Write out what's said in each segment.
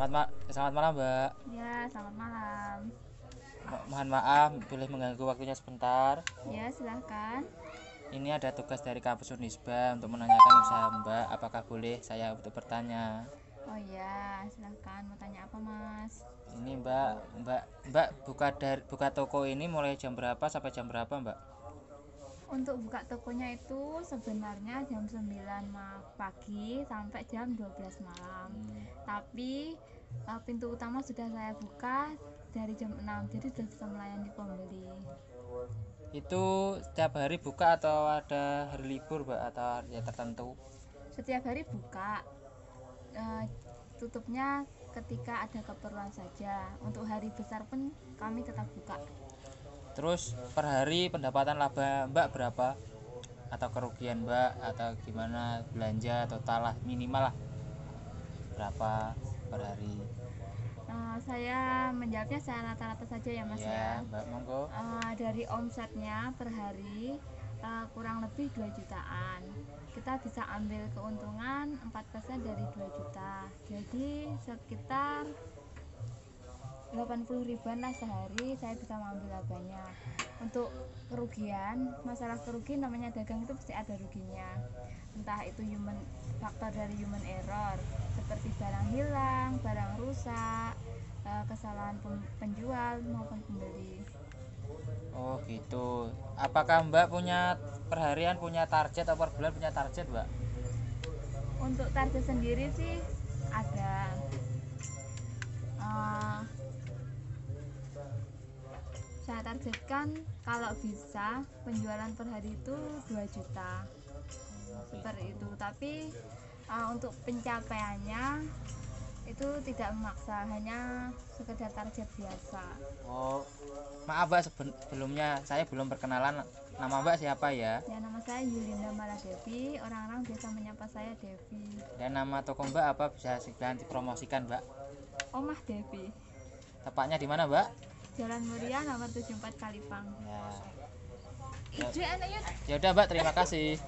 Selamat, ma- selamat malam, Mbak. Ya, selamat malam. Mo- mohon maaf, boleh mengganggu waktunya sebentar. Ya, silahkan. Ini ada tugas dari kampus Unisba untuk menanyakan usaha Mbak. Apakah boleh saya untuk bertanya? Oh ya, silahkan. Mau tanya apa, Mas? Ini Mbak, Mbak, Mbak buka dari buka toko ini mulai jam berapa sampai jam berapa, Mbak? Untuk buka tokonya itu sebenarnya jam 9 ma- pagi sampai jam 12 malam. Tapi uh, pintu utama sudah saya buka dari jam 6, jadi sudah bisa melayani pembeli. Itu setiap hari buka atau ada hari libur, Mbak, atau hari tertentu? Setiap hari buka. Uh, tutupnya ketika ada keperluan saja. Untuk hari besar pun kami tetap buka. Terus per hari pendapatan laba Mbak berapa? Atau kerugian Mbak atau gimana belanja total lah minimal lah berapa per hari? Uh, saya menjawabnya saya rata-rata saja ya mas ya. Ya, Mbak monggo. Uh, dari omsetnya per hari uh, kurang lebih 2 jutaan. Kita bisa ambil keuntungan 4% dari 2 juta. Jadi sekitar 80 ribuan lah sehari saya bisa mengambil labanya. Untuk kerugian, masalah kerugian namanya dagang itu pasti ada ruginya. Entah itu human faktor dari human error seperti barang hilang, barang rusak, uh, kesalahan penjual maupun pembeli. Oh, gitu. Apakah Mbak punya perharian punya target atau per bulan punya target, Mbak? Untuk target sendiri sih ada uh, saya targetkan kalau bisa penjualan per hari itu 2 juta. Seperti itu. Tapi uh, untuk pencapaiannya itu tidak memaksa hanya sekedar target biasa. Oh, maaf Mbak sebelumnya saya belum perkenalan nama Mbak siapa ya? ya nama saya Yulinda Maladevi. Orang-orang biasa menyapa saya Devi. Dan nama toko Mbak apa? Bisa sekalian dipromosikan, Mbak? Omah Devi. Tepatnya di mana, Mbak? Jalan Muria nomor 74 Kalipang Ya. Ije Ya udah, Mbak, terima kasih.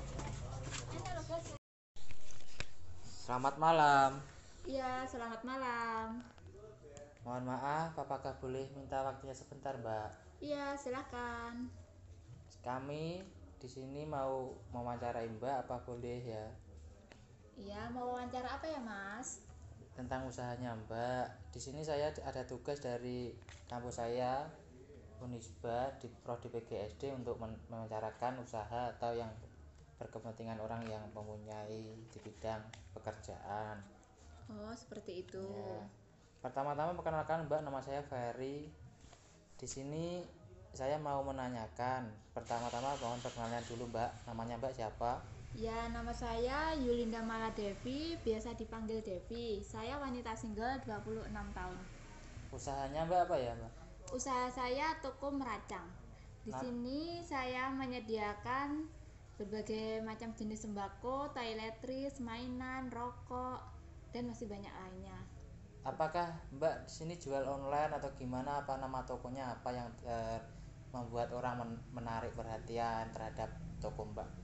Selamat malam. Iya, selamat malam. Mohon maaf, apakah boleh minta waktunya sebentar, Mbak? Iya, silakan. Kami di sini mau mewawancarai Mbak, apa boleh ya? Iya, mau wawancara apa ya, Mas? Tentang usahanya Mbak. Di sini saya ada tugas dari kampus saya Unisba di Prodi PGSD untuk men- mewawancarakan usaha atau yang berkepentingan orang yang mempunyai di bidang pekerjaan. Oh, seperti itu. Ya. Pertama-tama perkenalkan Mbak, nama saya Ferry. Di sini saya mau menanyakan. Pertama-tama mohon perkenalan dulu Mbak. Namanya Mbak siapa? Ya, nama saya Yulinda Maladevi, biasa dipanggil Devi. Saya wanita single 26 tahun. Usahanya Mbak apa ya Mbak? Usaha saya toko meracang. Di Nah. sini saya menyediakan berbagai macam jenis sembako, toiletries, mainan, rokok, dan masih banyak lainnya. Apakah Mbak di sini jual online atau gimana? Apa nama tokonya? Apa yang eh, membuat orang men- menarik perhatian terhadap toko Mbak?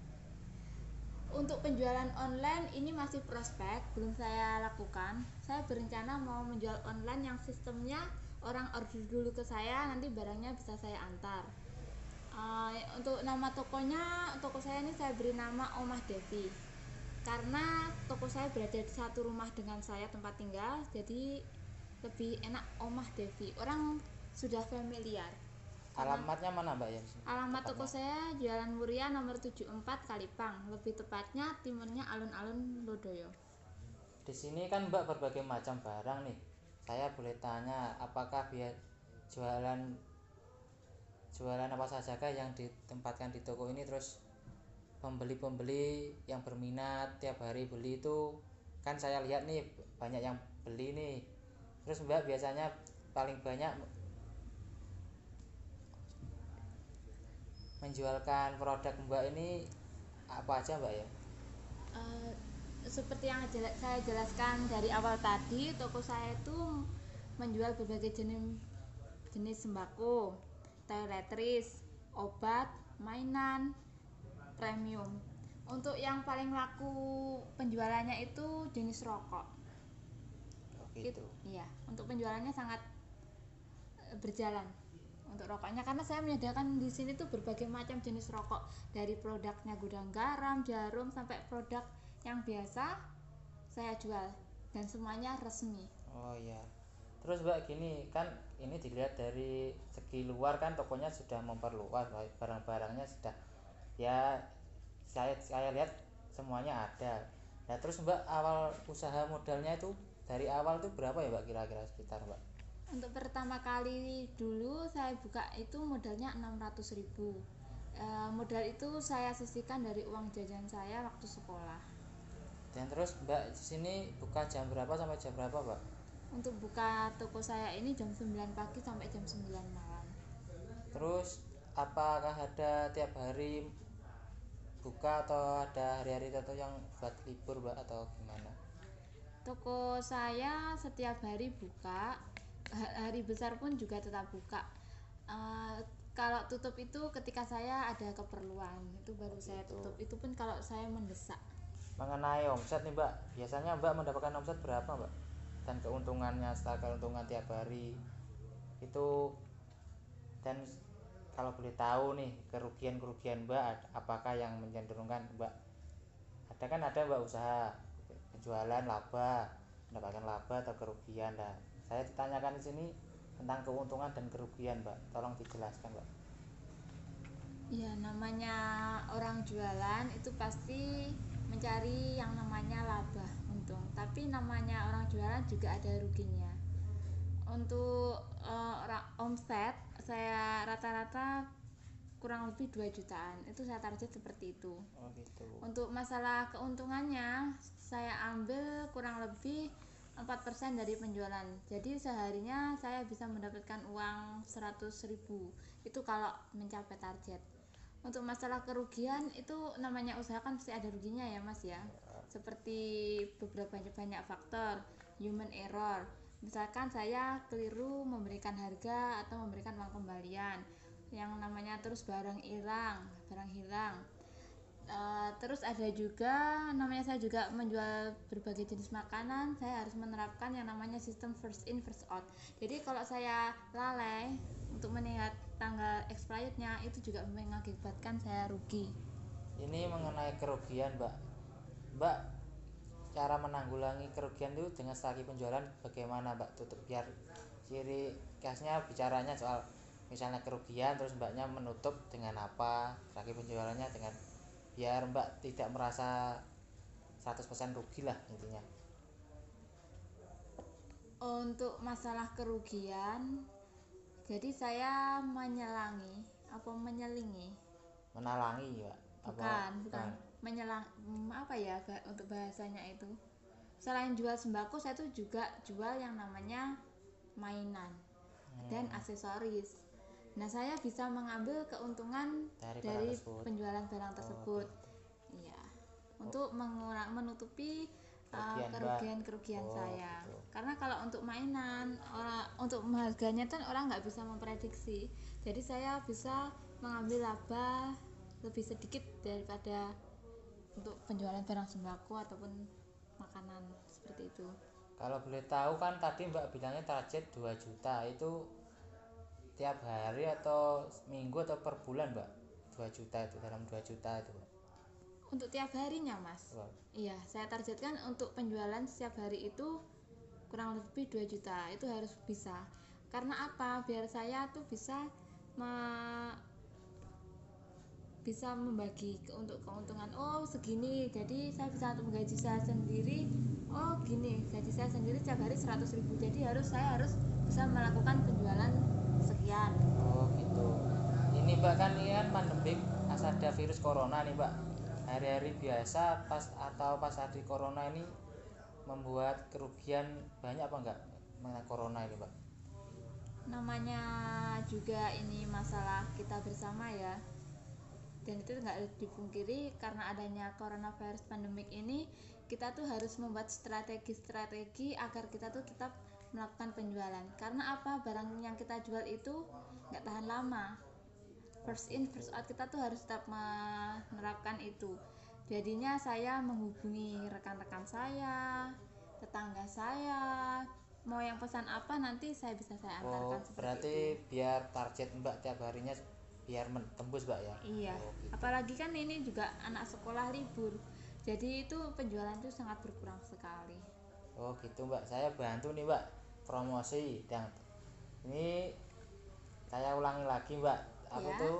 Untuk penjualan online ini masih prospek, belum saya lakukan. Saya berencana mau menjual online yang sistemnya orang order dulu ke saya, nanti barangnya bisa saya antar. Eh, untuk nama tokonya, toko saya ini saya beri nama Omah Devi. Karena toko saya berada di satu rumah dengan saya tempat tinggal, jadi lebih enak Omah Devi. Orang sudah familiar. Alamatnya mana Mbak ya? Alamat toko saya Jalan Muria nomor 74 Kalipang, lebih tepatnya timurnya alun-alun Lodoyo. Di sini kan Mbak berbagai macam barang nih. Saya boleh tanya, apakah biar jualan jualan apa saja kah yang ditempatkan di toko ini terus pembeli-pembeli yang berminat tiap hari beli itu kan saya lihat nih banyak yang beli nih. Terus Mbak biasanya paling banyak menjualkan produk Mbak ini apa aja Mbak ya? Eh, seperti yang saya jelaskan dari awal tadi, toko saya itu menjual berbagai jenis jenis sembako, toiletries, obat, mainan, premium. Untuk yang paling laku penjualannya itu jenis rokok. gitu iya untuk penjualannya sangat berjalan untuk rokoknya. Karena saya menyediakan di sini tuh berbagai macam jenis rokok. Dari produknya gudang garam jarum sampai produk yang biasa saya jual. Dan semuanya resmi. Oh iya. Terus mbak gini kan ini dilihat dari segi luar kan tokonya sudah memperluas barang-barangnya sudah. Ya saya saya lihat semuanya ada. Nah terus mbak awal usaha modalnya itu dari awal tuh berapa ya mbak kira-kira sekitar mbak untuk pertama kali dulu saya buka itu modalnya 600 ribu. E, modal itu saya sisihkan dari uang jajan saya waktu sekolah. Dan terus mbak di sini buka jam berapa sampai jam berapa mbak? Untuk buka toko saya ini jam 9 pagi sampai jam 9 malam. Terus apakah ada tiap hari buka atau ada hari-hari tertentu yang buat libur mbak atau gimana? Toko saya setiap hari buka hari besar pun juga tetap buka. Uh, kalau tutup itu ketika saya ada keperluan itu baru saya tutup. Itu pun kalau saya mendesak. Mengenai omset nih mbak. Biasanya mbak mendapatkan omset berapa mbak? Dan keuntungannya setelah keuntungan tiap hari. Itu dan kalau boleh tahu nih kerugian-kerugian mbak apakah yang mencenderungkan mbak? Ada kan ada mbak usaha penjualan laba mendapatkan laba atau kerugian dah saya ditanyakan di sini tentang keuntungan dan kerugian mbak. Tolong dijelaskan mbak. Ya namanya orang jualan itu pasti mencari yang namanya laba untung. Tapi namanya orang jualan juga ada ruginya. Untuk uh, omset saya rata-rata kurang lebih 2 jutaan. Itu saya target seperti itu. Oh gitu. untuk masalah keuntungannya saya ambil kurang lebih 4% dari penjualan. Jadi seharinya saya bisa mendapatkan uang 100 ribu. Itu kalau mencapai target. Untuk masalah kerugian itu namanya usaha kan pasti ada ruginya ya mas ya. Seperti beberapa banyak faktor. Human error. Misalkan saya keliru memberikan harga atau memberikan uang kembalian. Yang namanya terus barang hilang barang hilang Uh, terus ada juga namanya saya juga menjual berbagai jenis makanan saya harus menerapkan yang namanya sistem first in first out. Jadi kalau saya lalai untuk melihat tanggal expirednya itu juga mengakibatkan saya rugi. Ini mengenai kerugian mbak. Mbak cara menanggulangi kerugian itu dengan strategi penjualan bagaimana mbak? Tutup biar ciri khasnya bicaranya soal misalnya kerugian terus mbaknya menutup dengan apa strategi penjualannya dengan biar mbak tidak merasa 100% rugi lah intinya. Untuk masalah kerugian jadi saya menyelangi apa menyelingi? Menalangi ya bukan bukan. Menyelang apa ya untuk bahasanya itu? Selain jual sembako saya tuh juga jual yang namanya mainan hmm. dan aksesoris Nah, saya bisa mengambil keuntungan dari, dari penjualan barang tersebut. Oh, iya. Untuk mengurang menutupi uh, kerugian-kerugian oh, saya. Gitu. Karena kalau untuk mainan, orang untuk harganya kan orang nggak bisa memprediksi. Jadi saya bisa mengambil laba lebih sedikit daripada untuk penjualan barang sembako ataupun makanan seperti itu. Kalau boleh tahu kan tadi Mbak bilangnya target 2 juta itu tiap hari atau minggu atau per bulan mbak? 2 juta itu dalam 2 juta itu untuk tiap harinya mas? Wow. iya saya targetkan untuk penjualan setiap hari itu kurang lebih 2 juta. Itu harus bisa. Karena apa? Biar saya tuh bisa me bisa membagi ke, untuk keuntungan. Oh segini. Jadi saya bisa untuk menggaji saya sendiri. Oh gini. Gaji saya sendiri setiap hari 100 ribu. Jadi harus saya harus bisa melakukan penjualan sekian. Oh gitu. Ini mbak kan ini kan pandemik pas ada virus corona nih mbak. Hari-hari biasa pas atau pas ada corona ini membuat kerugian banyak apa enggak mengenai corona ini mbak? Namanya juga ini masalah kita bersama ya. Dan itu nggak dipungkiri karena adanya coronavirus pandemik ini kita tuh harus membuat strategi-strategi agar kita tuh tetap melakukan penjualan. Karena apa? Barang yang kita jual itu nggak tahan lama. First in first out kita tuh harus tetap menerapkan itu. Jadinya saya menghubungi rekan-rekan saya tetangga saya. Mau yang pesan apa nanti saya bisa saya oh antarkan seperti berarti itu. biar target mbak tiap harinya biar tembus mbak ya? Iya. Oh, gitu. apalagi kan ini juga anak sekolah libur. Jadi itu penjualan itu sangat berkurang sekali. Oh gitu mbak. Saya bantu nih mbak promosi dan ini saya ulangi lagi mbak. Aku Ya. tuh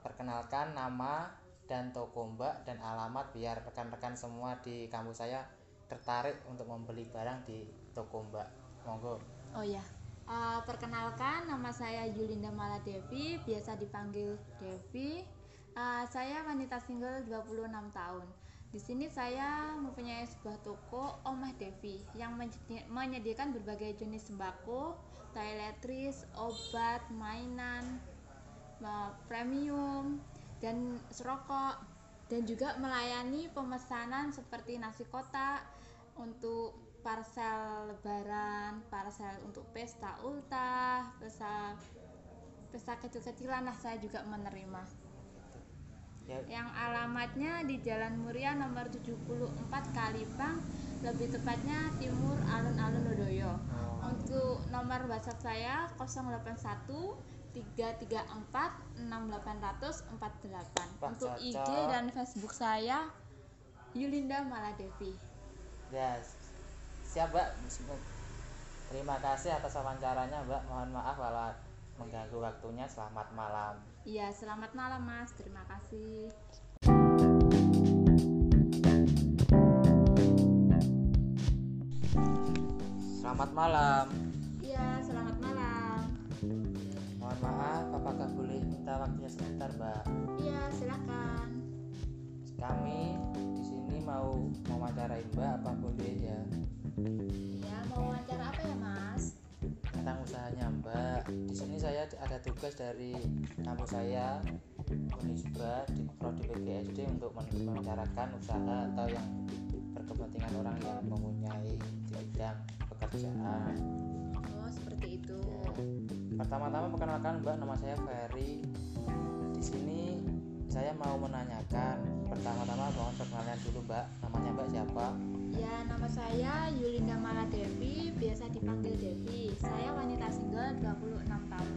perkenalkan nama dan toko mbak dan alamat biar rekan-rekan semua di kampus saya tertarik untuk membeli barang di toko mbak. Monggo. Oh ya Eh, perkenalkan nama saya Yulinda Maladevi biasa dipanggil Devi. Eh, saya wanita single 26 tahun di sini saya mempunyai sebuah toko Omah Devi yang menyedi- menyediakan berbagai jenis sembako, toiletries, obat, mainan, premium, dan serokok dan juga melayani pemesanan seperti nasi kotak untuk parcel lebaran, parcel untuk pesta ultah, pesta pesta kecil-kecilan lah saya juga menerima. Ya Yang alamatnya di Jalan Muria nomor 74 Kalibang, lebih tepatnya Timur Alun-Alun Lodoyo. oh, Untuk nomor WhatsApp saya 081 334 6848. Pak, Untuk IG cocok. dan Facebook saya Yulinda Maladevi. ya siap mbak terima kasih atas wawancaranya mbak mohon maaf kalau mengganggu waktunya selamat malam Iya, selamat malam Mas. Terima kasih. selamat malam Iya, selamat malam. mohon maaf apakah boleh minta waktunya sebentar mbak Iya, silakan. kami di sini mau mewawancarai mbak apa boleh ya Iya, mau wawancara apa ya, Mas? Tentang usahanya mbak. Di sini saya ada tugas dari kampus saya Unisba di prodi PGSD untuk membicarakan usaha atau yang berkepentingan orang yang mempunyai di bidang pekerjaan. Oh, seperti itu. pertama-tama perkenalkan mbak. Nama saya Ferry. Di sini saya mau menanyakan pertama-tama mohon perkenalan dulu mbak namanya mbak siapa Ya, nama saya Yulinda Maladevi, biasa dipanggil Devi. Saya wanita single 26 tahun.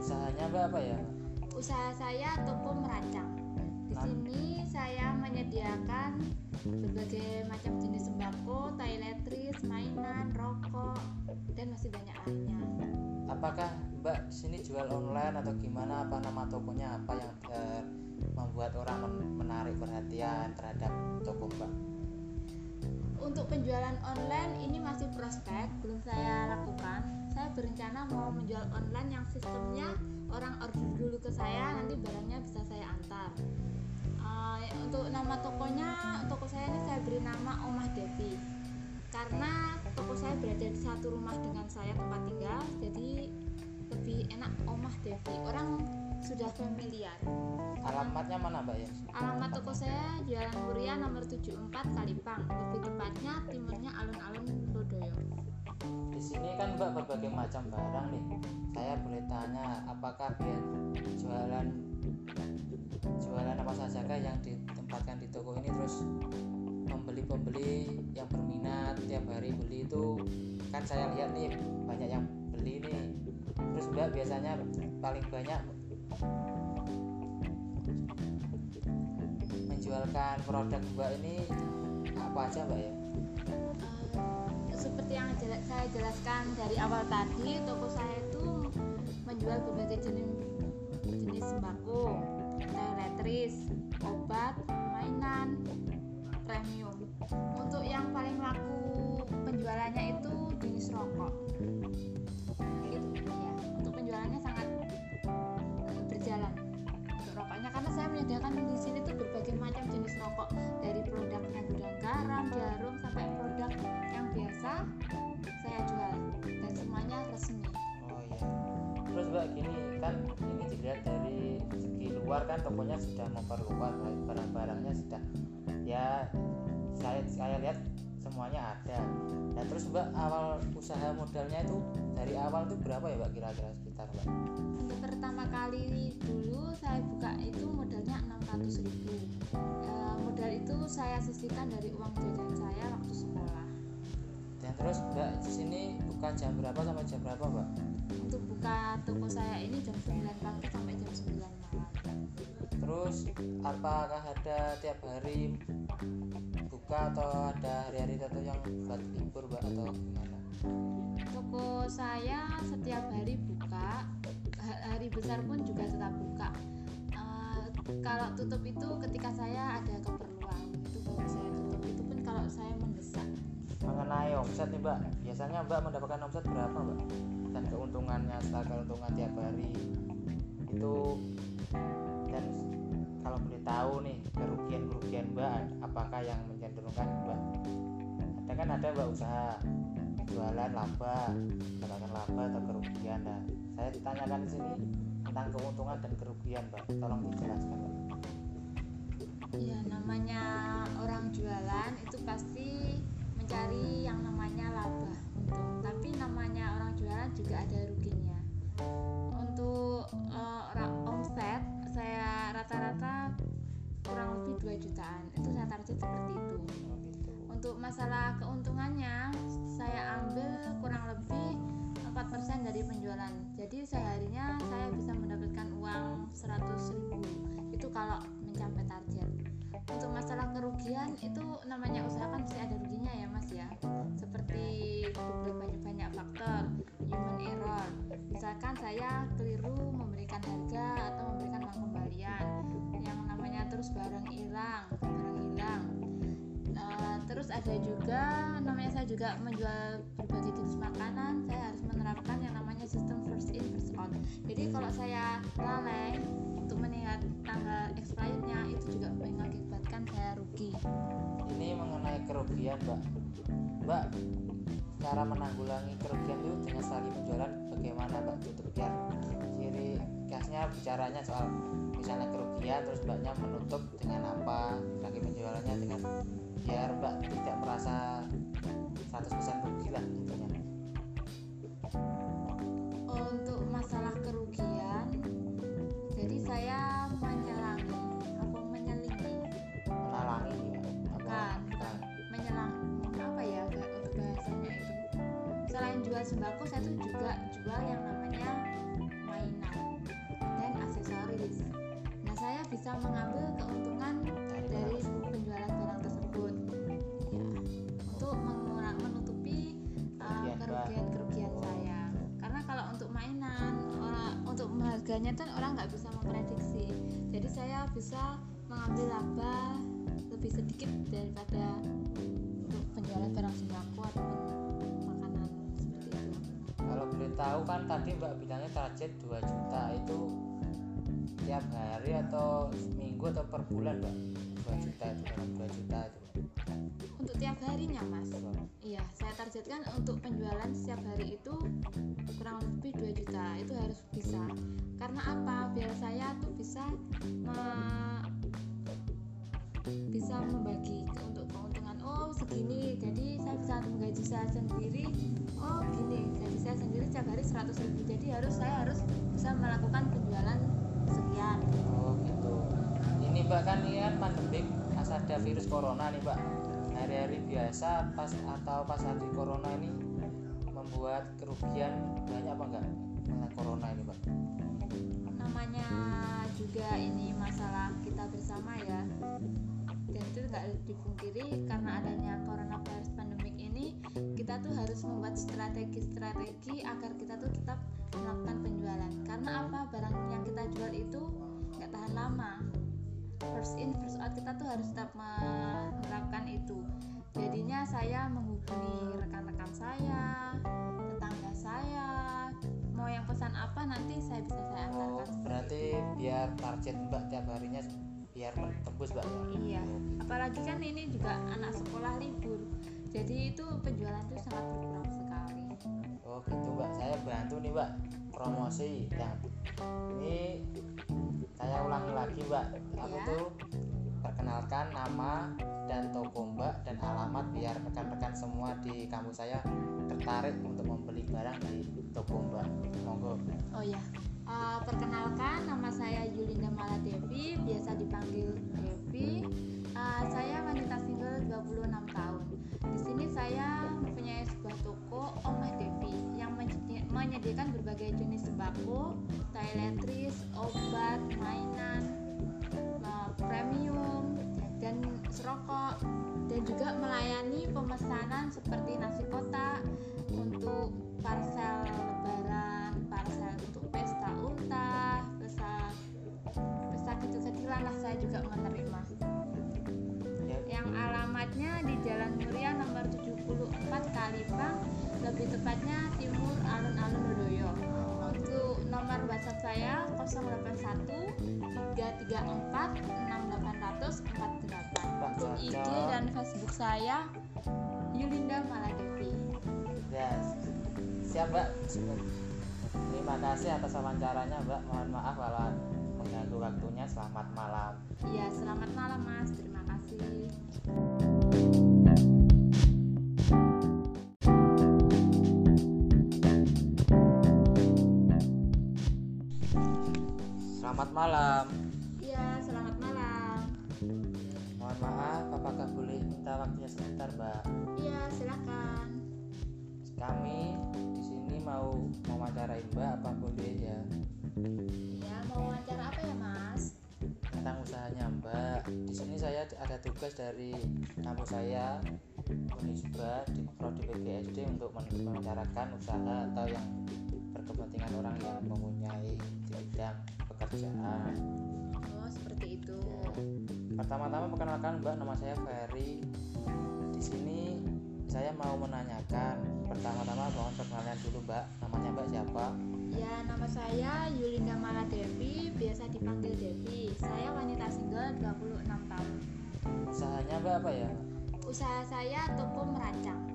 usahanya mbak apa ya Usaha saya toko merancang. Di Nah. sini saya menyediakan berbagai macam jenis sembako, toiletries, mainan, rokok, dan masih banyak lainnya. apakah mbak sini jual online atau gimana apa nama tokonya apa yang eh, membuat orang men- menarik perhatian terhadap toko mbak Untuk penjualan online ini masih prospek, belum saya lakukan. Saya berencana mau menjual online yang sistemnya orang order dulu ke saya, nanti barangnya bisa saya antar. Eh, untuk nama tokonya, toko saya ini saya beri nama Omah Devi. Karena toko saya berada di satu rumah dengan saya tempat tinggal, jadi lebih enak Omah Devi. Orang sudah familiar. alamatnya mana mbak ya Alamat toko saya Jalan Muria nomor 74 Kalipang. Lebih tepatnya timurnya alun-alun Lodoyo. di sini kan mbak berbagai macam barang nih saya boleh tanya apakah biar jualan jualan apa saja kah yang ditempatkan di toko ini terus pembeli-pembeli yang berminat tiap hari beli itu kan saya lihat nih banyak yang beli nih terus mbak biasanya paling banyak menjualkan produk mbak ini apa aja mbak ya? Eh, seperti yang saya jelaskan dari awal tadi, toko saya itu menjual berbagai jenis jenis sembako, toiletries, obat, luar tokonya sudah memperluas barang-barangnya sudah ya saya saya lihat semuanya ada. Nah terus mbak awal usaha modalnya itu dari awal itu berapa ya mbak kira-kira sekitar mbak? Untuk pertama kali dulu saya buka itu modalnya 600.000 ribu. modal itu saya sisihkan dari uang jajan saya waktu sekolah. dan terus mbak di sini buka jam berapa sampai jam berapa mbak untuk buka toko saya ini jam 9 pagi sampai jam 9 malam terus apakah ada tiap hari buka atau ada hari-hari tertentu yang buat libur mbak atau gimana? Toko saya setiap hari buka Ha- hari besar pun juga tetap buka. Eh, kalau tutup itu ketika saya ada keperluan itu baru saya tutup. Itu pun kalau saya mendesak. Mengenai omset nih mbak biasanya mbak mendapatkan omset berapa mbak? Dan keuntungannya setelah keuntungan tiap hari. Itu kalau boleh tahu nih kerugian kerugian mbak apakah yang mencenderungkan mbak? Ada kan ada mbak usaha jualan laba mendapatkan laba atau kerugian. Nah saya ditanyakan di sini tentang keuntungan dan kerugian mbak. Tolong dijelaskan mbak. Ya namanya orang jualan itu pasti mencari yang namanya laba. Untung tapi namanya orang jualan juga ada ruginya lebih 2 jutaan. Itu saya target seperti itu. Oh, gitu. untuk masalah keuntungannya saya ambil kurang lebih 4% dari penjualan. Jadi seharinya saya bisa mendapatkan uang 100 ribu. Itu kalau mencapai target untuk masalah kerugian itu namanya usaha kan pasti ada ruginya ya mas ya. Seperti beberapa banyak faktor human error. Misalkan saya keliru memberikan harga atau memberikan uang kembalian yang namanya terus barang hilang barang hilang. Uh, terus ada juga namanya saya juga menjual berbagai jenis makanan saya harus menerapkan yang namanya sistem first in first out. Jadi kalau saya lalai kerugian mbak. Mbak cara menanggulangi kerugian itu dengan sekali penjualan bagaimana mbak? Tutup biar ciri khasnya bicaranya soal misalnya kerugian terus mbaknya menutup dengan apa lagi penjualannya dengan biar mbak tidak merasa 100% rugi lah intinya yang namanya mainan dan aksesoris. Nah saya bisa mengambil keuntungan dari penjualan barang tersebut. Ya untuk menutupi uh, kerugian-kerugian saya. Karena kalau untuk mainan orang untuk harganya kan orang nggak bisa memprediksi. Jadi saya bisa mengambil laba lebih sedikit daripada tahu kan tadi mbak bilangnya target 2 juta itu tiap hari atau minggu atau per bulan mbak? 2 juta itu dalam 2 juta itu untuk tiap harinya mas? Mbak. iya saya targetkan untuk penjualan setiap hari itu kurang lebih 2 juta itu harus bisa. Karena apa? Biar saya tuh bisa me- bisa membagi segini jadi saya bisa menggaji saya sendiri. Oh gini gaji saya sendiri setiap hari 100 ribu. Jadi harus saya harus bisa melakukan penjualan sekian. Oh gitu. Ini mbak kan ini kan pandemik pas ada virus corona nih mbak. Hari-hari biasa pas atau pas ada corona ini membuat kerugian banyak apa enggak dengan corona ini mbak? Namanya juga ini masalah kita bersama ya nggak dipungkiri karena adanya coronavirus pandemik ini kita tuh harus membuat strategi-strategi agar kita tuh tetap melakukan penjualan. Karena apa? Barang yang kita jual itu nggak tahan lama. First in first out kita tuh harus tetap menerapkan itu. Jadinya saya menghubungi rekan-rekan saya tetangga saya. Mau yang pesan apa nanti saya bisa saya oh antarkan. Berarti biar target mbak tiap harinya biar tembus mbak ya iya apalagi kan ini juga anak sekolah libur jadi itu penjualan itu sangat berkurang sekali Oh gitu mbak, saya bantu nih mbak promosi yang ini saya ulangi lagi mbak. Aku Ya. tuh perkenalkan nama dan toko mbak dan alamat biar rekan-rekan semua di kampus saya tertarik untuk membeli barang di toko mbak. Monggo. oh ya Eh, perkenalkan nama saya Yulinda Maladevi biasa dipanggil Devi. Eh, saya wanita single 26 tahun. Di sini saya mempunyai sebuah toko Omah Devi yang menyedi- menyediakan berbagai jenis sembako, toiletries, obat, tepatnya timur alun-alun Lodoyo. Untuk nomor WhatsApp saya 081 334 6848 untuk IG dan Facebook saya Yulinda Maladevi ya siap mbak. Terima kasih atas wawancaranya mbak. Mohon maaf kalau mengganggu waktunya. Selamat malam. Ya selamat malam mas. Terima kasih selamat malam. Iya selamat malam. Mohon maaf apakah boleh minta waktunya sebentar mbak? Iya silakan. Kami di sini mau mewawancarai mbak apa boleh ya? Ya mau wawancara apa ya mas? Tentang usahanya mbak. Di sini saya ada tugas dari kampus saya Unisba di prodi PGSD untuk merencanakan usaha atau yang berkepentingan orang yang mempunyai di bidang pekerjaan oh seperti itu pertama-tama perkenalkan mbak nama saya Ferry di sini saya mau menanyakan pertama-tama mohon perkenalan dulu mbak namanya mbak siapa Ya, nama saya Yulinda Maladevi, biasa dipanggil Devi. Saya wanita single 26 tahun. usahanya mbak apa ya Usaha saya toko merancang.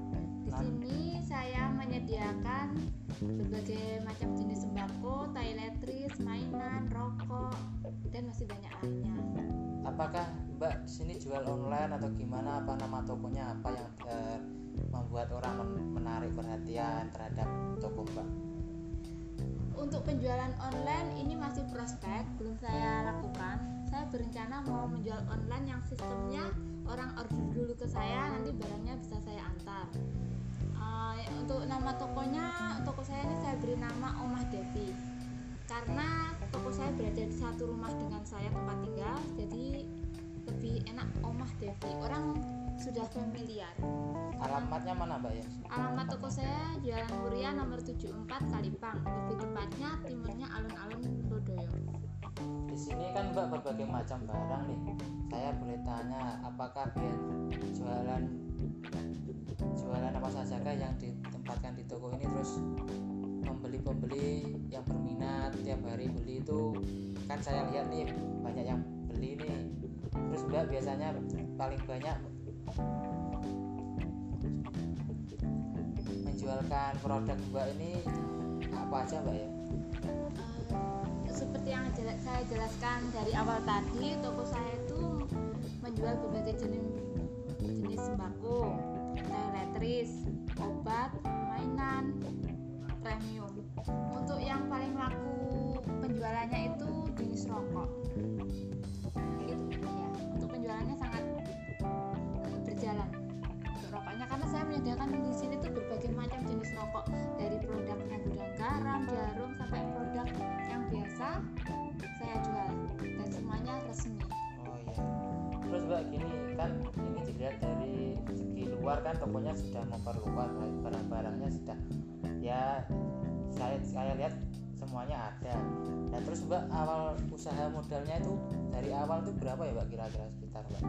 Di sini saya menyediakan berbagai macam jenis sembako, toiletries, mainan, rokok, dan masih banyak lainnya. apakah mbak sini jual online atau gimana apa nama tokonya apa yang eh, membuat orang men- menarik perhatian terhadap toko mbak Untuk penjualan online ini masih prospek, belum saya lakukan. Saya berencana mau menjual online yang sistemnya orang order dulu ke saya, nanti barangnya bisa saya antar. Eh, untuk nama tokonya, toko saya ini saya beri nama Omah Devi. Karena toko saya berada di satu rumah dengan saya tempat tinggal, jadi lebih enak Omah Devi. Orang sudah familiar. alamatnya mana mbak ya Alamat toko saya Jalan Muria nomor 74 Kalipang. Lebih tepatnya timurnya alun-alun Lodoyo. di sini kan mbak berbagai macam barang nih saya boleh tanya apakah dia jualan jualan apa saja yang ditempatkan di toko ini terus pembeli-pembeli yang berminat tiap hari beli itu kan saya lihat nih banyak yang beli nih. Terus mbak biasanya paling banyak menjualkan produk mbak ini apa aja mbak ya? Eh, seperti yang saya jelaskan dari awal tadi, toko saya itu menjual berbagai jenis jenis sembako, toiletries, obat, mainan, premium. Untuk yang paling laku penjualannya itu jenis rokok. Itu ya, untuk penjualannya sangat berjalan untuk rokoknya karena saya menyediakan di sini tuh berbagai macam jenis rokok dari produk gudang garam, jarum sampai produk yang biasa luar kan tokonya sudah memperluas barang-barangnya sudah ya saya saya lihat semuanya ada. Nah terus mbak awal usaha modalnya itu dari awal itu berapa ya mbak kira-kira sekitar mbak?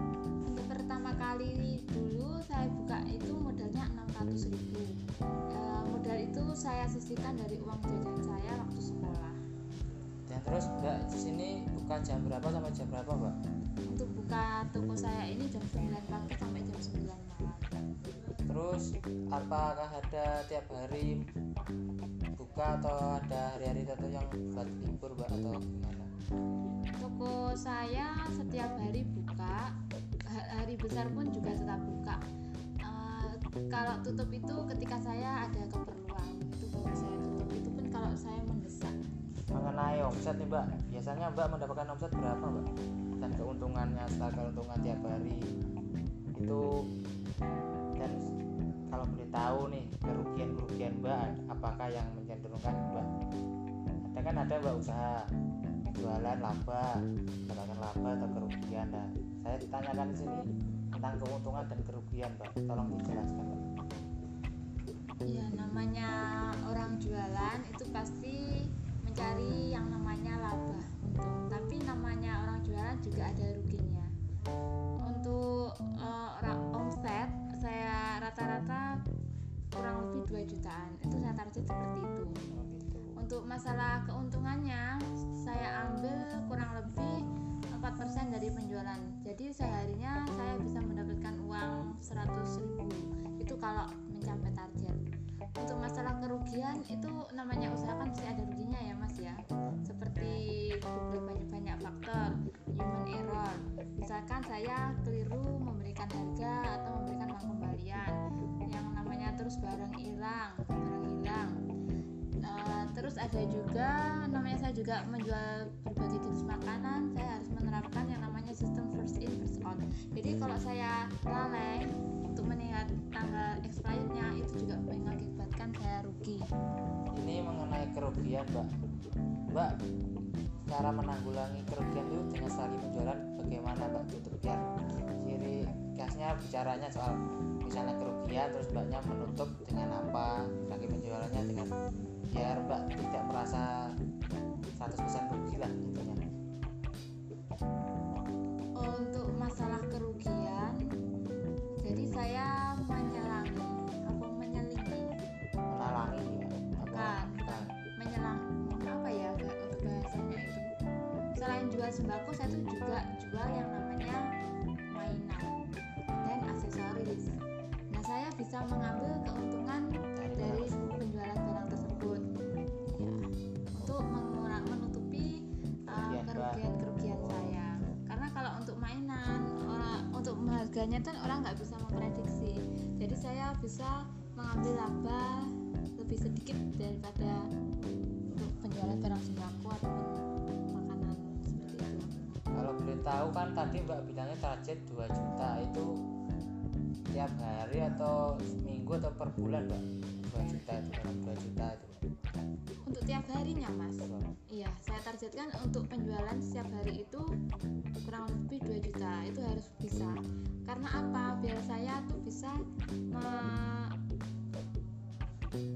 Untuk pertama kali dulu saya buka itu modalnya 600.000 ribu. modal itu saya sisihkan dari uang jajan saya waktu sekolah. Dan terus mbak di sini buka jam berapa sampai jam berapa mbak? Untuk buka toko saya ini jam 9 pagi sampai jam 9 malam. Terus apakah ada tiap hari buka atau ada hari-hari tertentu yang buat libur mbak atau gimana? Toko saya setiap hari buka, ha- hari besar pun juga tetap buka. Eh, kalau tutup itu ketika saya ada keperluan, itu baru saya tutup. Itu pun kalau saya mendesak. mengenai omset nih mbak biasanya mbak mendapatkan omset berapa mbak dan keuntungannya setelah keuntungan tiap hari itu dan kalau boleh tahu nih kerugian kerugian mbak apakah yang mencenderungkan mbak? Ada kan ada mbak usaha jualan laba mendapatkan laba atau kerugian. Nah saya ditanyakan di sini tentang keuntungan dan kerugian mbak. Tolong dijelaskan mbak. Ya namanya orang jualan itu pasti mencari yang namanya laba. Untung tapi namanya orang jualan juga ada ruginya uh, omset saya rata-rata kurang lebih 2 jutaan. Itu saya target seperti itu. Untuk masalah keuntungannya saya ambil kurang lebih 4% dari penjualan. Jadi seharinya saya bisa mendapatkan uang 100 ribu. Itu kalau mencapai target untuk masalah kerugian itu namanya usaha kan pasti ada ruginya ya mas ya. Seperti banyak banyak faktor human error. Misalkan saya keliru memberikan harga atau memberikan uang kembalian yang namanya terus barang hilang barang hilang. Uh, terus ada juga namanya saya juga menjual berbagai jenis makanan saya harus menerapkan yang namanya sistem first in first out. Jadi kalau saya lalai untuk mengingat tanggal expirednya itu juga mengakibatkan saya rugi. Ini mengenai kerugian mbak. Mbak cara menanggulangi kerugian itu dengan sekali penjualan bagaimana mbak? Itu biar ciri khasnya bicaranya soal misalnya kerugian terus mbaknya menutup dengan apa lagi penjualannya dengan biar mbak tidak merasa 100% rugi lah intinya. Untuk masalah kerugian saya menyelangi apa menyelingi menalangi ya? Bukan. bukan. Menyelang apa ya untuk bahasanya itu? Selain jual sembako saya tuh juga jual yang namanya mainan dan aksesoris. Nah saya bisa mengambil keuntungan dari penjualan barang tersebut. Ya untuk menutupi uh, Kerugian, Mbak. Kalau untuk mainan untuk harganya kan orang nggak bisa memprediksi. Jadi saya bisa mengambil laba lebih sedikit daripada untuk penjualan barang sembako ataupun makanan seperti itu. Kalau boleh tahu kan tadi mbak bilangnya target 2 juta itu tiap hari atau minggu atau per bulan mbak? 2 juta itu dalam 2 juta itu untuk tiap harinya mas? Mbak. iya saya targetkan untuk penjualan setiap hari itu kurang lebih 2 juta. Itu harus bisa. Karena apa? Biar saya tuh bisa me-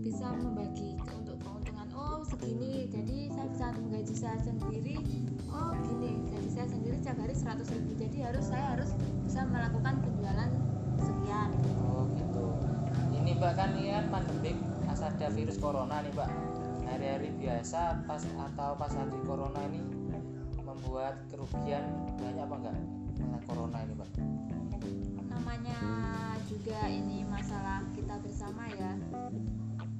bisa membagi untuk keuntungan. Oh segini. Jadi saya bisa menggaji saya sendiri. Oh gini. Gaji saya sendiri setiap hari 100 ribu. Jadi harus saya harus bisa melakukan penjualan sekian. Oh gitu. Ini mbak kan ini kan pandemik ada virus corona nih mbak hari-hari biasa pas atau pas hari corona ini membuat kerugian banyak apa enggak? Dengan corona ini mbak namanya juga ini masalah kita bersama ya.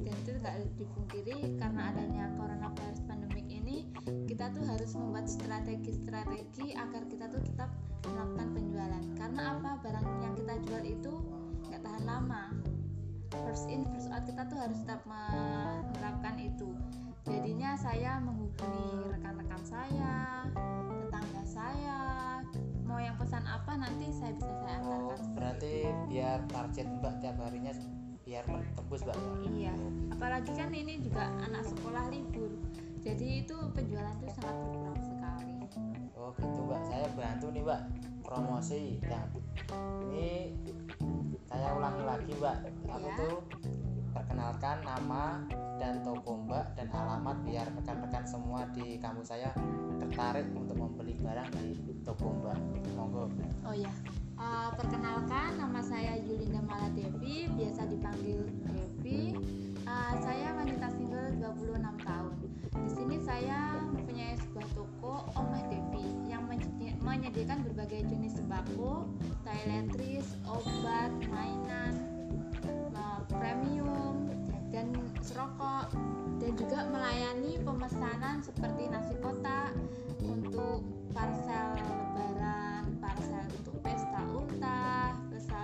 Dan itu nggak dipungkiri karena adanya coronavirus pandemik ini kita tuh harus membuat strategi-strategi agar kita tuh tetap melakukan penjualan. Karena apa? Barang yang kita jual itu nggak tahan lama first in first out kita tuh harus tetap menerapkan itu. Jadinya saya menghubungi rekan-rekan saya tetangga saya mau yang pesan apa nanti saya bisa saya oh antarkan berarti biar target mbak tiap harinya biar tembus mbak ya? Iya. Apalagi kan ini juga anak sekolah libur. Jadi itu penjualan itu sangat berkurang sekali. Oh gitu mbak, saya bantu nih mbak. Promosi. Yang ini saya ulangi lagi mbak. Aku Ya. tuh perkenalkan nama dan toko mbak dan alamat biar rekan-rekan semua di kampus saya tertarik untuk membeli barang di toko mbak. Monggo. oh ya Eh, perkenalkan nama saya Yulinda Maladevi biasa dipanggil Devi Eh, saya wanita single 26 tahun di sini saya mempunyai sebuah toko Omah Devi menyediakan berbagai jenis sembako toiletries obat mainan eh, premium dan serokok dan juga melayani pemesanan seperti nasi kotak untuk parcel lebaran, parcel untuk pesta ultah, pesta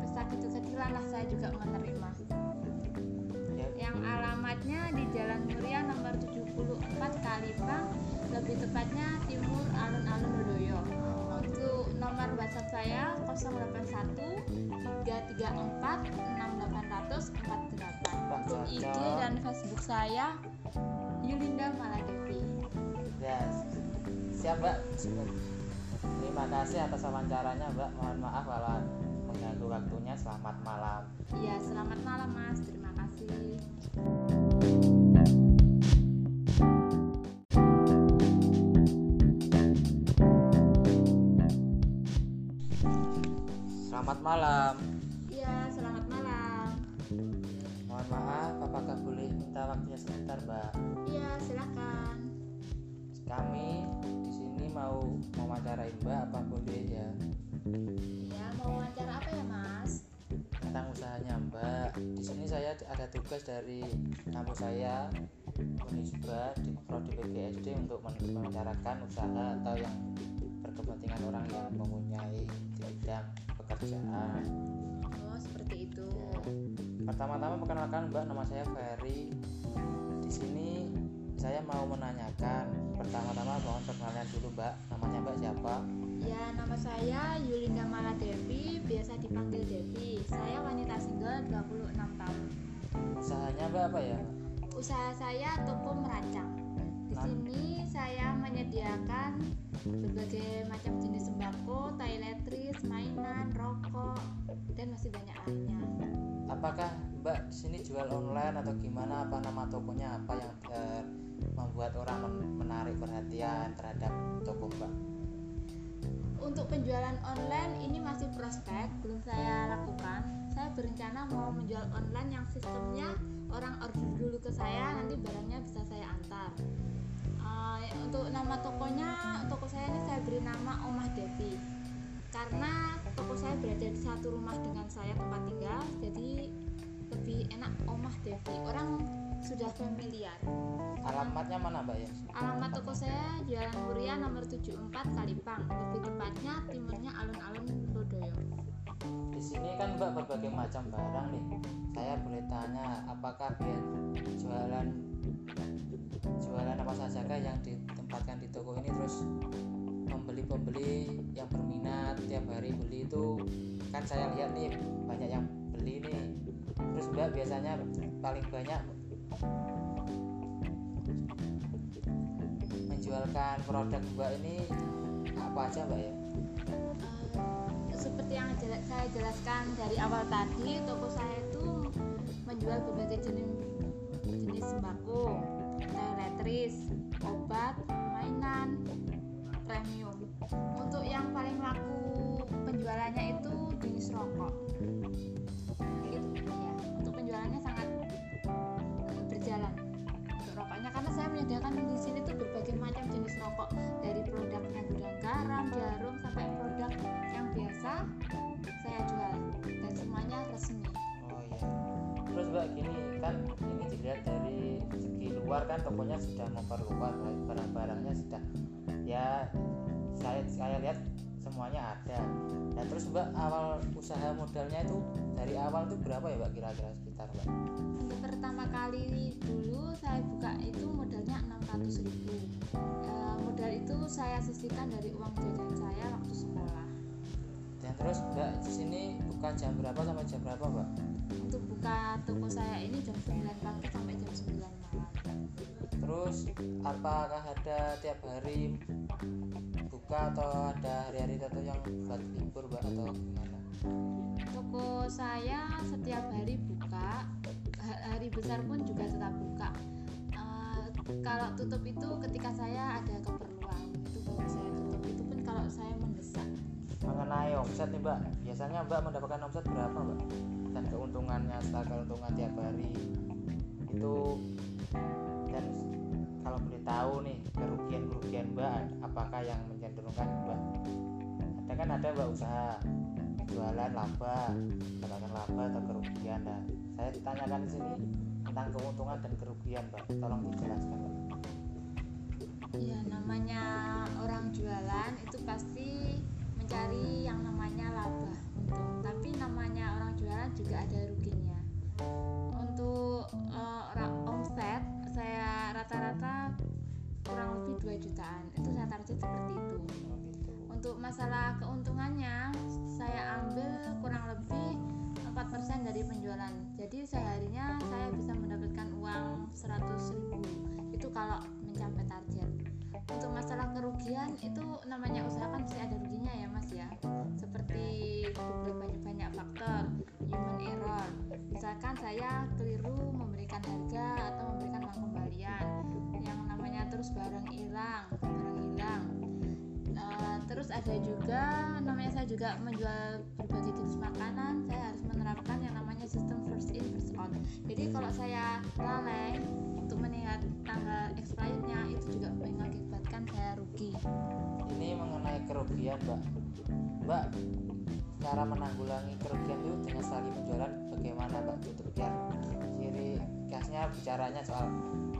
pesta kecil-kecilan lah saya juga menerima. Ya, Yang alamatnya di Jalan Muria nomor 74 Kalibang, lebih tepatnya timur alun-alun Lodoyo. Untuk nomor WhatsApp saya 081 334 6848 untuk IG dan Facebook saya Yulinda Maladevi ya siap mbak. Terima kasih atas wawancaranya mbak. Mohon maaf kalau mengganggu waktunya. Selamat malam. Ya selamat malam mas. Terima kasih Selamat malam. Iya, selamat malam. Mohon maaf, apakah boleh minta waktunya sebentar, Mbak? Iya, silakan. Kami di sini mau mewawancarai Mbak, apa boleh ya? Iya, mau wawancara apa ya, Mas? Tentang usahanya Mbak. Di sini saya ada tugas dari kampus saya Unisba di Prodi PGSD untuk mewawancarakan usaha atau yang berkepentingan orang yang mempunyai di bidang pekerjaan. Oh, seperti itu. Pertama-tama perkenalkan Mbak, nama saya Ferry. Di sini saya mau menanyakan pertama-tama mohon perkenalan dulu Mbak. Namanya Mbak siapa? Ya, nama saya Yulinda Mala Devi, biasa dipanggil Devi. Saya wanita single 26 tahun. Usahanya Mbak apa ya? Usaha saya toko merancang. Di sini saya menyediakan berbagai macam jenis sembako, toiletries, mainan, rokok, dan masih banyak lainnya. Apakah Mbak di sini jual online atau gimana? Apa nama tokonya? Apa yang eh, membuat orang men- menarik perhatian terhadap toko Mbak? Untuk penjualan online ini masih prospek, belum saya lakukan. Saya berencana mau menjual online yang sistemnya orang order dulu ke saya, nanti barangnya bisa saya antar. Eh, untuk nama tokonya, toko saya ini saya beri nama Omah Devi. Karena toko saya berada di satu rumah dengan saya tempat tinggal, jadi lebih enak Omah Devi. Orang sudah familiar. Alamatnya mana Mbak ya? Alamat toko saya Jalan Muria nomor 74 Kalipang. Lebih tepatnya timurnya alun-alun Lodoyo. Di sini kan Mbak berbagai macam barang nih. Saya boleh tanya, apakah biar jualan jualan apa saja yang ditempatkan di toko ini terus pembeli-pembeli yang berminat tiap hari beli itu kan saya lihat nih banyak yang beli nih. Terus Mbak biasanya paling banyak menjualkan produk Mbak ini apa aja Mbak ya? Eh, seperti yang saya jelaskan dari awal tadi, toko saya itu menjual berbagai jenis sembako, toiletries, obat, mainan, premium. Untuk yang paling laku penjualannya itu jenis rokok. Itu ya, untuk penjualannya sangat berjalan untuk rokoknya karena saya menyediakan di sini tuh berbagai macam jenis rokok dari produknya gudang garam, jarum sampai produk yang biasa saya lihat semuanya ada. Nah terus mbak awal usaha modalnya itu dari awal itu berapa ya mbak kira-kira sekitar mbak? Untuk pertama kali dulu saya buka itu modalnya 600.000 ribu. Eh, modal itu saya sisihkan dari uang jajan saya waktu sekolah. Dan terus mbak di sini buka jam berapa sampai jam berapa mbak? Untuk buka toko saya ini jam 9 pagi sampai jam 9 malam. Terus apakah ada tiap hari buka atau ada hari-hari tertentu yang buat libur mbak atau gimana? Toko saya setiap hari buka, ha- hari besar pun juga tetap buka. Eh, kalau tutup itu ketika saya ada keperluan, itu baru saya tutup. Itu pun kalau saya mendesak. mengenai omset nih mbak biasanya mbak mendapatkan omset berapa mbak dan keuntungannya setelah keuntungan tiap hari itu kalau boleh tahu nih kerugian kerugian mbak apakah yang mencenderungkan mbak ada kan ada mbak usaha jualan laba mendapatkan laba atau kerugian nah saya ditanyakan di sini tentang keuntungan dan kerugian mbak tolong dijelaskan mbak Ya namanya orang jualan itu pasti mencari yang namanya laba untung. Tapi namanya orang jualan juga ada ruginya. Untuk ra- omset saya rata-rata kurang lebih 2 jutaan. Itu saya target seperti itu. Oh, gitu. untuk masalah keuntungannya saya ambil kurang lebih 4% dari penjualan jadi seharinya saya bisa mendapatkan uang 100 ribu itu kalau mencapai target untuk masalah kerugian itu namanya usaha kan pasti ada ruginya ya mas ya seperti beberapa banyak faktor human error misalkan saya keliru memberikan harga atau memberikan uang kembalian terus barang hilang barang hilang Uh, terus ada juga namanya saya juga menjual berbagai jenis makanan. Saya harus menerapkan yang namanya sistem first in first out. Jadi kalau saya lalai untuk mengingat tanggal expirednya itu juga mengakibatkan saya rugi. Ini mengenai kerugian mbak. Mbak cara menanggulangi kerugian itu dengan sekali penjualan bagaimana mbak? Itu biar ciri khasnya bicaranya soal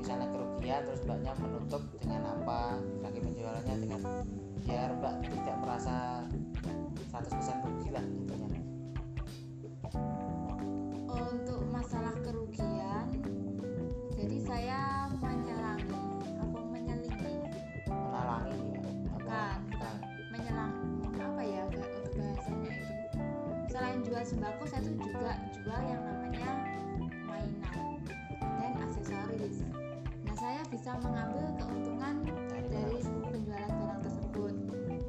misalnya kerugian terus mbaknya menutup dengan apa lagi penjualannya dengan biar mbak tidak merasa 100% rugi lah intinya. Untuk masalah kerugian jadi saya menyelangi apa menyelingi menalangi ya? Bukan. bukan. Menyelang apa ya bahasanya itu? Selain jual sembako saya tuh juga jual yang namanya mainan dan aksesoris saya bisa mengambil keuntungan dari penjualan barang tersebut. Ya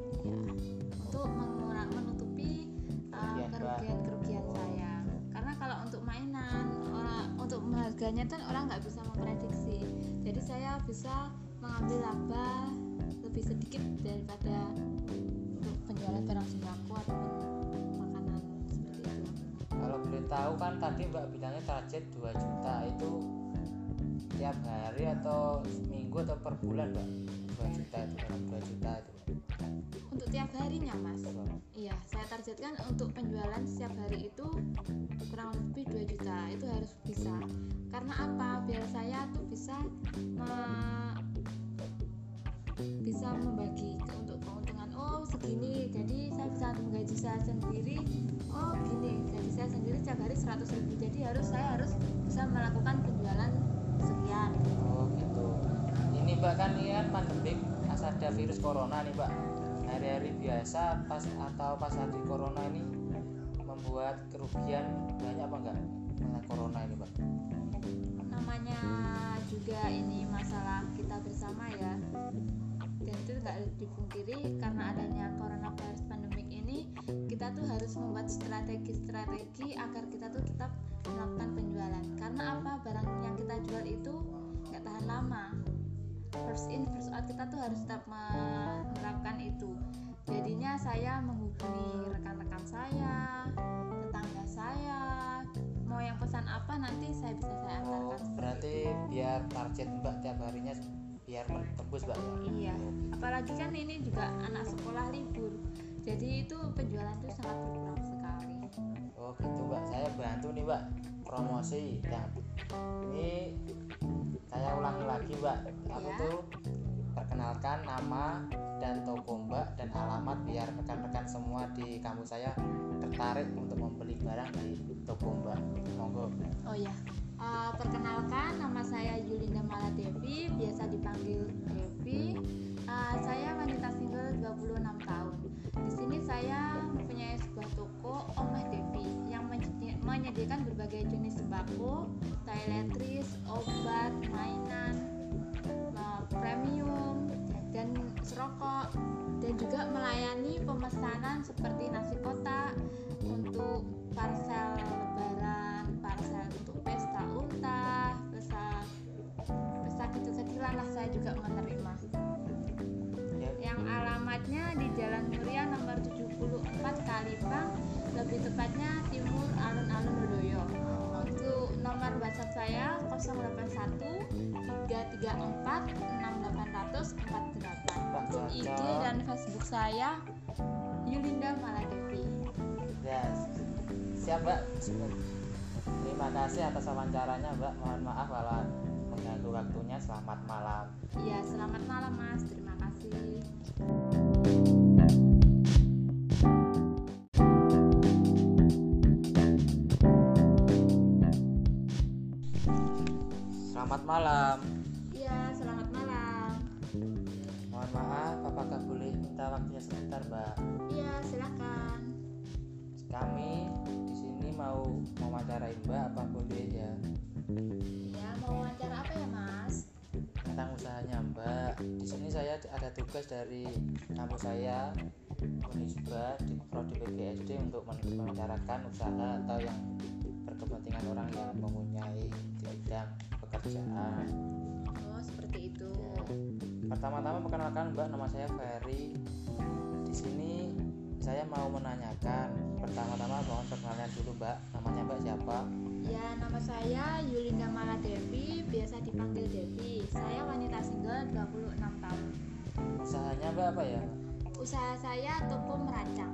untuk mengurang menutupi uh, Kerugian, Mbak. kerugian-kerugian saya. Karena kalau untuk mainan orang untuk harganya kan orang nggak bisa memprediksi. Jadi saya bisa mengambil laba lebih sedikit daripada untuk penjualan barang sembako ataupun makanan seperti itu. Kalau boleh tahu kan tadi mbak bilangnya target 2 juta itu tiap hari atau minggu atau per bulan mbak 2 juta itu 2 juta itu untuk tiap harinya mas? Iya saya targetkan untuk penjualan setiap hari itu kurang lebih 2 juta. Itu harus bisa. Karena apa? Biar saya tuh bisa me- bisa membagi untuk keuntungan. Oh segini. Jadi saya bisa menggaji saya sendiri. Oh gini. Gaji saya sendiri setiap hari 100 ribu. Jadi harus saya harus bisa melakukan penjualan sekian oh gitu. Ini mbak kan ini kan pandemik pas ada virus corona nih mbak. Hari-hari biasa pas atau pas hari corona ini membuat kerugian banyak apa enggak dengan corona ini mbak? Namanya juga ini masalah kita bersama ya. Dan itu nggak dipungkiri karena adanya coronavirus pandemik ini kita tuh harus membuat strategi-strategi agar kita tuh tetap melakukan penjualan. Karena apa? Barang yang kita jual itu nggak tahan lama. First in first out kita tuh harus tetap menerapkan itu. Jadinya saya menghubungi rekan-rekan saya tetangga saya. Mau yang pesan apa nanti saya bisa saya oh antarkan berarti biar target mbak tiap harinya biar tembus mbak ya? Iya. Apalagi kan ini juga anak sekolah libur jadi itu penjualan itu sangat berkurang sekali Oh gitu mbak, saya bantu nih mbak promosi yang ini saya ulangi lagi mbak. Aku Ya. tuh perkenalkan nama dan toko mbak dan alamat biar rekan-rekan semua di kampus saya tertarik untuk membeli barang di toko mbak. Monggo. oh ya Eh, perkenalkan nama saya Yulinda Maladevi biasa dipanggil Devi Eh, saya wanita single 26 tahun di sini saya mempunyai sebuah toko Omah Devi yang menyedi- menyediakan berbagai jenis sembako toiletries obat mainan eh, premium dan serokok dan juga melayani pemesanan seperti nasi kotak untuk parcel lebaran, parcel untuk pesta ultah, pesta pesta kecil-kecilan lah saya juga menerima. Ya, Yang alamatnya di Jalan Muria nomor 74 Kalibang, lebih tepatnya Timur Alun-Alun Dodoyo. Untuk nomor WhatsApp saya 081 334 6800 48. Untuk IG dan Facebook saya Yulinda Maladevi. ya, siap mbak. Terima kasih atas wawancaranya mbak. Mohon maaf kalau mengganggu waktunya. Selamat malam. Ya, selamat malam Mas. Terima kasih. Selamat malam. Iya, selamat malam. Mohon maaf apakah boleh minta waktunya sebentar mbak iya silahkan kami di sini mau mewawancarai mbak apa boleh ya ya mau wawancara apa ya mas ada tugas dari kampus saya Unisba di prodi PGSD untuk membicarakan usaha atau yang berkepentingan orang yang mempunyai di bidang pekerjaan. Oh seperti itu. Pertama-tama perkenalkan mbak nama saya Ferry. Di sini saya mau menanyakan pertama-tama mohon perkenalan dulu mbak. Namanya mbak siapa? Ya nama saya Yulinda Mala Devi biasa dipanggil Devi. Saya wanita single 26 tahun usahanya mbak apa ya usaha saya toko merancang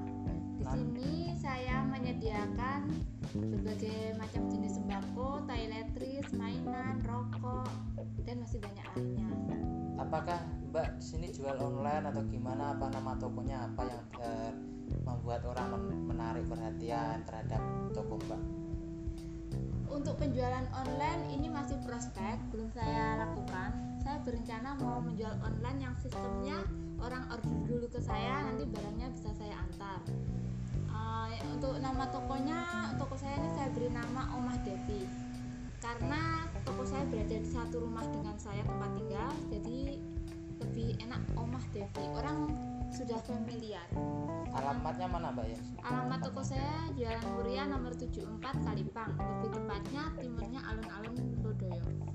di Nah. sini saya menyediakan berbagai macam jenis sembako, toiletries, mainan, rokok, dan masih banyak lainnya. apakah mbak di sini jual online atau gimana apa nama tokonya apa yang eh, membuat orang men- menarik perhatian terhadap toko mbak Untuk penjualan online ini masih prospek, belum saya lakukan. Saya berencana mau menjual online yang sistemnya orang order dulu ke saya, nanti barangnya bisa saya antar. Eh, untuk nama tokonya, toko saya ini saya beri nama Omah Devi. Karena toko saya berada di satu rumah dengan saya tempat tinggal, jadi lebih enak Omah Devi. Orang sudah familiar. alamatnya mana mbak ya Alamat toko saya Jalan Muria nomor 74 Kalipang. Lebih tepatnya timurnya alun-alun Lodoyo.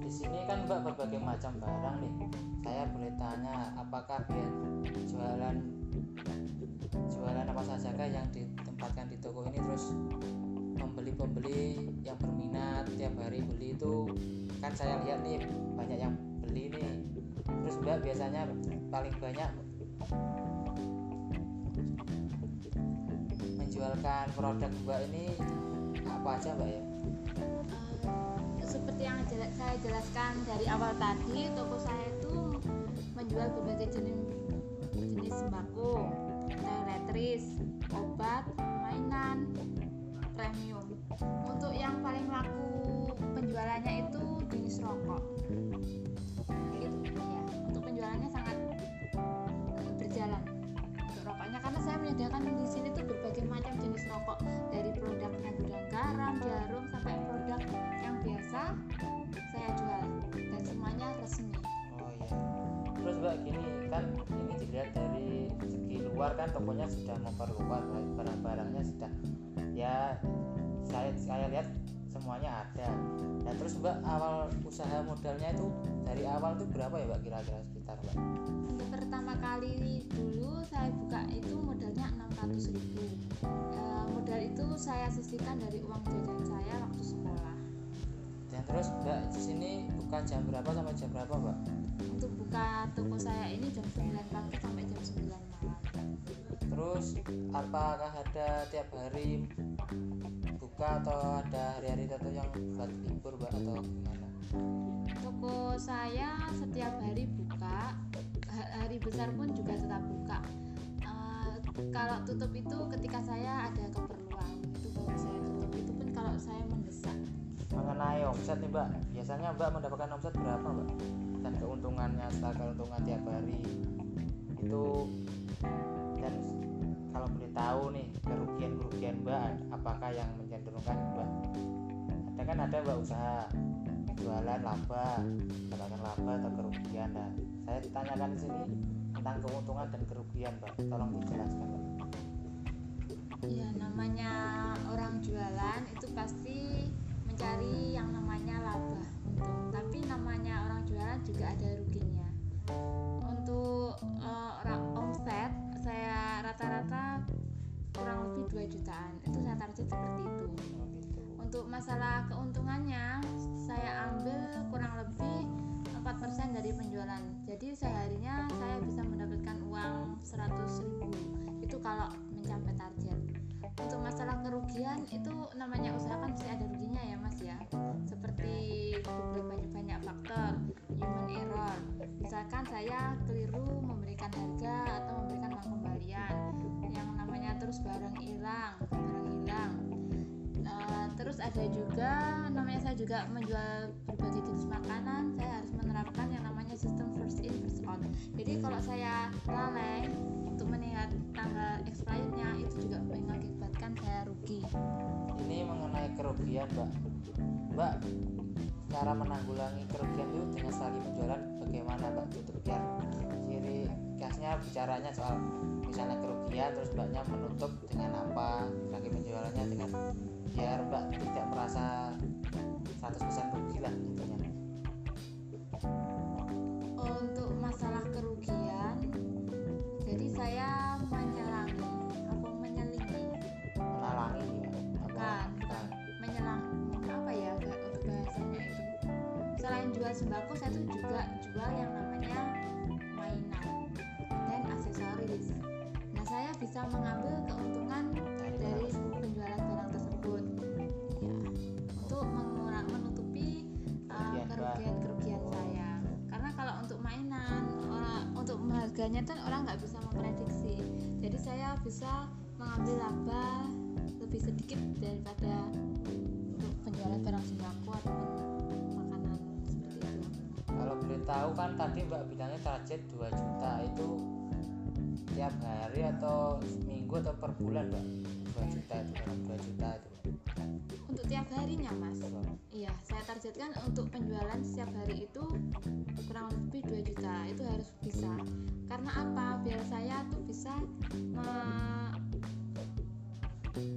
Di sini kan mbak berbagai macam barang nih. Saya boleh tanya apakah biar jualan jualan apa saja kah yang ditempatkan di toko ini? Terus pembeli-pembeli yang berminat tiap hari beli itu kan saya lihat nih banyak yang beli nih. Terus mbak biasanya paling banyak menjualkan produk mbak ini apa aja mbak ya seperti yang saya jelaskan dari awal tadi, toko saya itu menjual berbagai jenis jenis sembako, toiletries, obat, mainan, premium. Untuk yang paling laku penjualannya itu jenis rokok. Itu ya. Untuk penjualannya sangat menyediakan di sini tuh berbagai macam jenis rokok dari produknya gudang garam, jarum sampai produk yang biasa saya jual dan semuanya resmi. Oh iya. Terus mbak gini kan ini dilihat dari segi luar kan tokonya sudah memperluas baik barang-barangnya sudah ya saya saya lihat semuanya ada. Dan terus mbak awal usaha modalnya itu dari awal itu berapa ya mbak kira-kira sekitar mbak? Untuk pertama kali dulu saya buka itu modalnya 600.000 ribu. Eh, modal itu saya sisihkan dari uang jajan saya waktu sekolah. Dan terus mbak di sini buka jam berapa sampai jam berapa mbak? Untuk buka toko saya ini jam 9 pagi sampai jam 9 malam. Terus apakah ada tiap hari buka atau ada hari-hari tertentu yang buat libur mbak atau gimana? Toko saya setiap hari buka, ha- hari besar pun juga tetap buka. Kalau tutup itu ketika saya ada keperluan, itu baru saya tutup. Itu pun kalau saya mendesak. mengenai omset nih mbak. Biasanya mbak mendapatkan omset berapa mbak? Dan keuntungannya setelah keuntungan tiap hari. Itu dan kalau boleh tahu nih kerugian kerugian mbak apakah yang mencenderungkan mbak? Ada kan ada mbak usaha. Jualan laba mendapatkan laba atau kerugian. Nah saya ditanyakan di sini tentang keuntungan dan kerugian mbak tolong dijelaskan mbak Ya namanya orang jualan itu pasti mencari yang namanya laba untung. Tapi namanya orang jualan juga ada ruginya. Untuk orang omset saya rata-rata kurang lebih 2 jutaan. Itu saya target seperti itu. oh gitu Untuk masalah keuntungannya saya ambil kurang lebih 4% dari penjualan. Jadi seharinya saya bisa mendapatkan uang 100.000 ribu Itu kalau mencapai target. Untuk masalah kerugian itu namanya usaha kan pasti ada ruginya ya Mas ya. Seperti beberapa banyak, banyak faktor human error. Misalkan saya keliru memberikan harga atau memberikan uang kembalian yang namanya terus barang hilang, barang hilang. Eh, terus ada juga namanya juga menjual berbagai jenis makanan. Saya harus menerapkan yang namanya sistem first in first out. Jadi kalau saya lalai untuk melihat tanggal expirednya itu juga mengakibatkan saya rugi. Ini mengenai kerugian mbak. Mbak cara menanggulangi kerugian itu dengan sekali penjualan bagaimana mbak? Itu biar ya. ciri khasnya bicaranya soal misalnya kerugian terus mbaknya menutup dengan apa lagi penjualannya dengan biar mbak tidak merasa 100% rugi lah intinya. Untuk masalah kerugian jadi saya menyelangi apa menyelingi menalangi ya? Bukan. bukan. Menyelang apa ya untuk bahasanya itu? Selain jual sembako saya tuh juga jual yang namanya mainan dan aksesoris nah saya bisa mengambil keuntungan Dari kerugian-kerugian saya. Karena kalau untuk mainan orang untuk harganya kan orang nggak bisa memprediksi. Jadi saya bisa mengambil laba lebih sedikit daripada untuk penjualan barang sembako ataupun makanan seperti itu. Kalau boleh tahu kan tadi mbak bilangnya target 2 juta itu tiap hari atau minggu atau per bulan mbak? 2 juta itu dalam 2 juta itu untuk tiap harinya mas. Iya, saya targetkan untuk penjualan setiap hari itu kurang lebih 2 juta. Itu harus bisa. Karena apa? Biar saya tuh bisa me-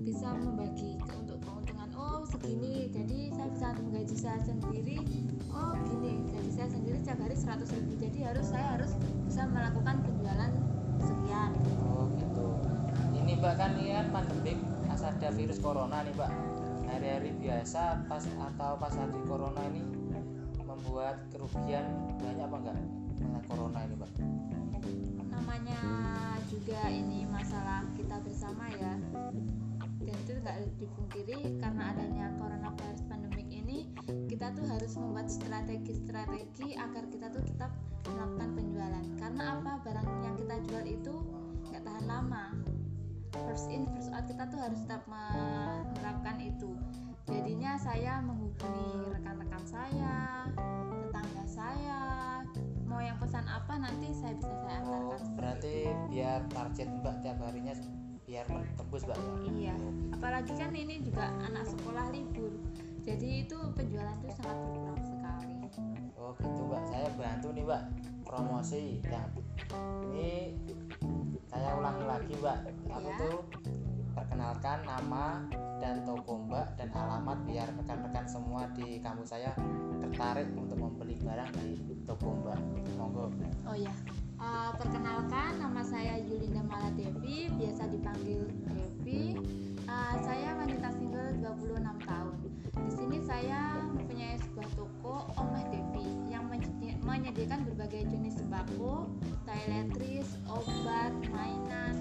bisa membagi untuk keuntungan. Oh, segini. Jadi saya bisa menggaji saya sendiri. Oh, gini. Gaji saya sendiri setiap hari 100 ribu. Jadi harus saya harus bisa melakukan penjualan sekian. oh gitu ini mbak kan ini kan pandemik ada virus corona nih mbak hari-hari biasa pas atau pas hari corona ini membuat kerugian banyak apa enggak? Dengan corona ini mbak namanya juga ini masalah kita bersama ya. Dan itu nggak dipungkiri karena adanya coronavirus pandemik ini kita tuh harus membuat strategi-strategi agar kita tuh tetap melakukan penjualan. Karena apa? Barang yang kita jual itu nggak tahan lama first in first out kita tuh harus tetap menerapkan itu. Jadinya saya menghubungi rekan-rekan saya tetangga saya. Mau yang pesan apa nanti saya bisa saya oh antarkan berarti biar target mbak tiap harinya biar tembus mbak ya? Iya. Apalagi kan ini juga anak sekolah libur. Jadi itu penjualan itu sangat berkurang sekali. Oh gitu mbak, saya bantu nih mbak. Promosi yang ini saya ulangi lagi mbak. Aku Ya. tuh perkenalkan nama dan toko mbak dan alamat biar rekan-rekan semua di kampus saya tertarik untuk membeli barang di toko mbak. Monggo. oh ya Eh, perkenalkan nama saya Yulinda Maladevi biasa dipanggil Devi Eh, saya wanita single 26 tahun di sini saya mempunyai sebuah toko Omah Devi menyediakan berbagai jenis sembako toiletries obat mainan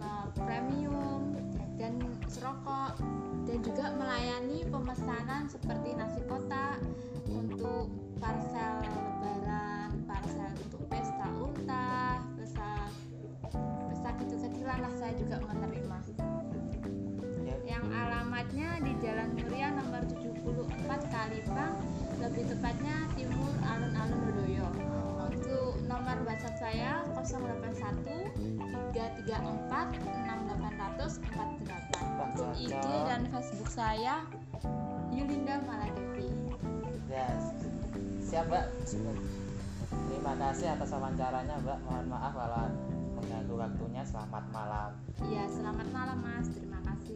eh, premium dan serokok dan juga melayani pemesanan seperti nasi kotak untuk parcel lebaran, parcel untuk pesta ultah, pesta pesta kecil-kecilan lah saya juga menerima. Ya, Yang alamatnya di Jalan Muria nomor 74 Kalipang, lebih tepatnya Timur Alun-Alun Dodoyo. Untuk nomor WhatsApp saya 081 334 6848. Untuk IG dan Facebook saya Yulinda Maladevi. Ya, siap mbak. Terima kasih atas wawancaranya mbak. Mohon maaf kalau mengganggu waktunya. Selamat malam. Iya, selamat malam Mas. Terima kasih.